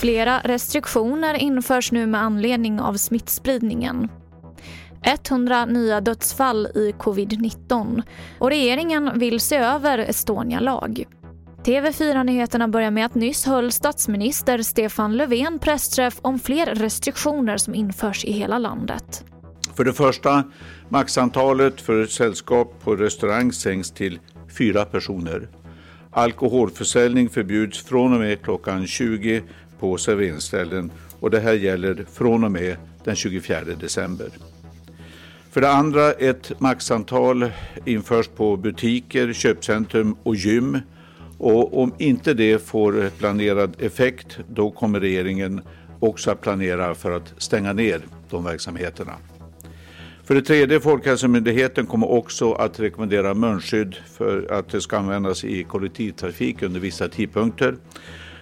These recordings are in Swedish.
Flera restriktioner införs nu med anledning av smittspridningen. 100 nya dödsfall i covid-19 och regeringen vill se över Estonia-lag. TV4-nyheterna börjar med att nyss höll statsminister Stefan Löfven pressträff om fler restriktioner som införs i hela landet. För det första, maxantalet för sällskap på restaurang sänks till fyra personer. Alkoholförsäljning förbjuds från och med klockan 20 på serveringsställen och det här gäller från och med den 24 december. För det andra, ett maxantal införs på butiker, köpcentrum och gym. Och om inte det får planerad effekt, då kommer regeringen också att planera för att stänga ner de verksamheterna. För det tredje, Folkhälsomyndigheten kommer också att rekommendera munskydd för att det ska användas i kollektivtrafik under vissa tidpunkter.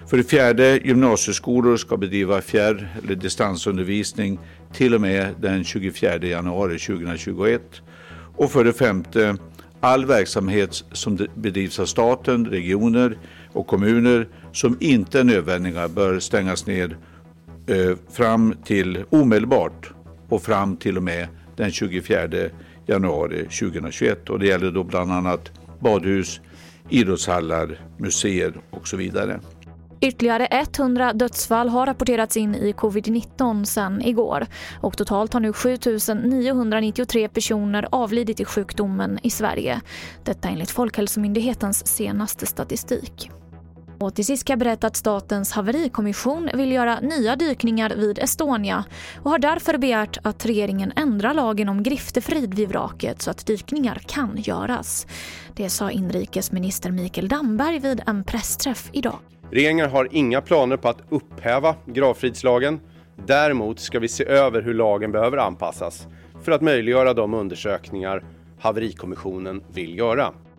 För det fjärde, gymnasieskolor ska bedriva fjärr eller distansundervisning till och med den 24 januari 2021. Och för det femte, all verksamhet som bedrivs av staten, regioner och kommuner som inte är nödvändiga bör stängas ner eh, fram till omedelbart och fram till och med den 24 januari 2021. Och det gäller då bland annat badhus, idrottshallar, museer och så vidare. Ytterligare 100 dödsfall har rapporterats in i covid-19 sedan igår och totalt har nu 7 993 personer avlidit i sjukdomen i Sverige. Detta enligt Folkhälsomyndighetens senaste statistik. Och till sist kan jag berätta att Statens haverikommission vill göra nya dykningar vid Estonia och har därför begärt att regeringen ändrar lagen om griftefrid vid vraket så att dykningar kan göras. Det sa inrikesminister Mikael Damberg vid en pressträff idag. Regeringen har inga planer på att upphäva gravfridslagen. Däremot ska vi se över hur lagen behöver anpassas för att möjliggöra de undersökningar Haverikommissionen vill göra.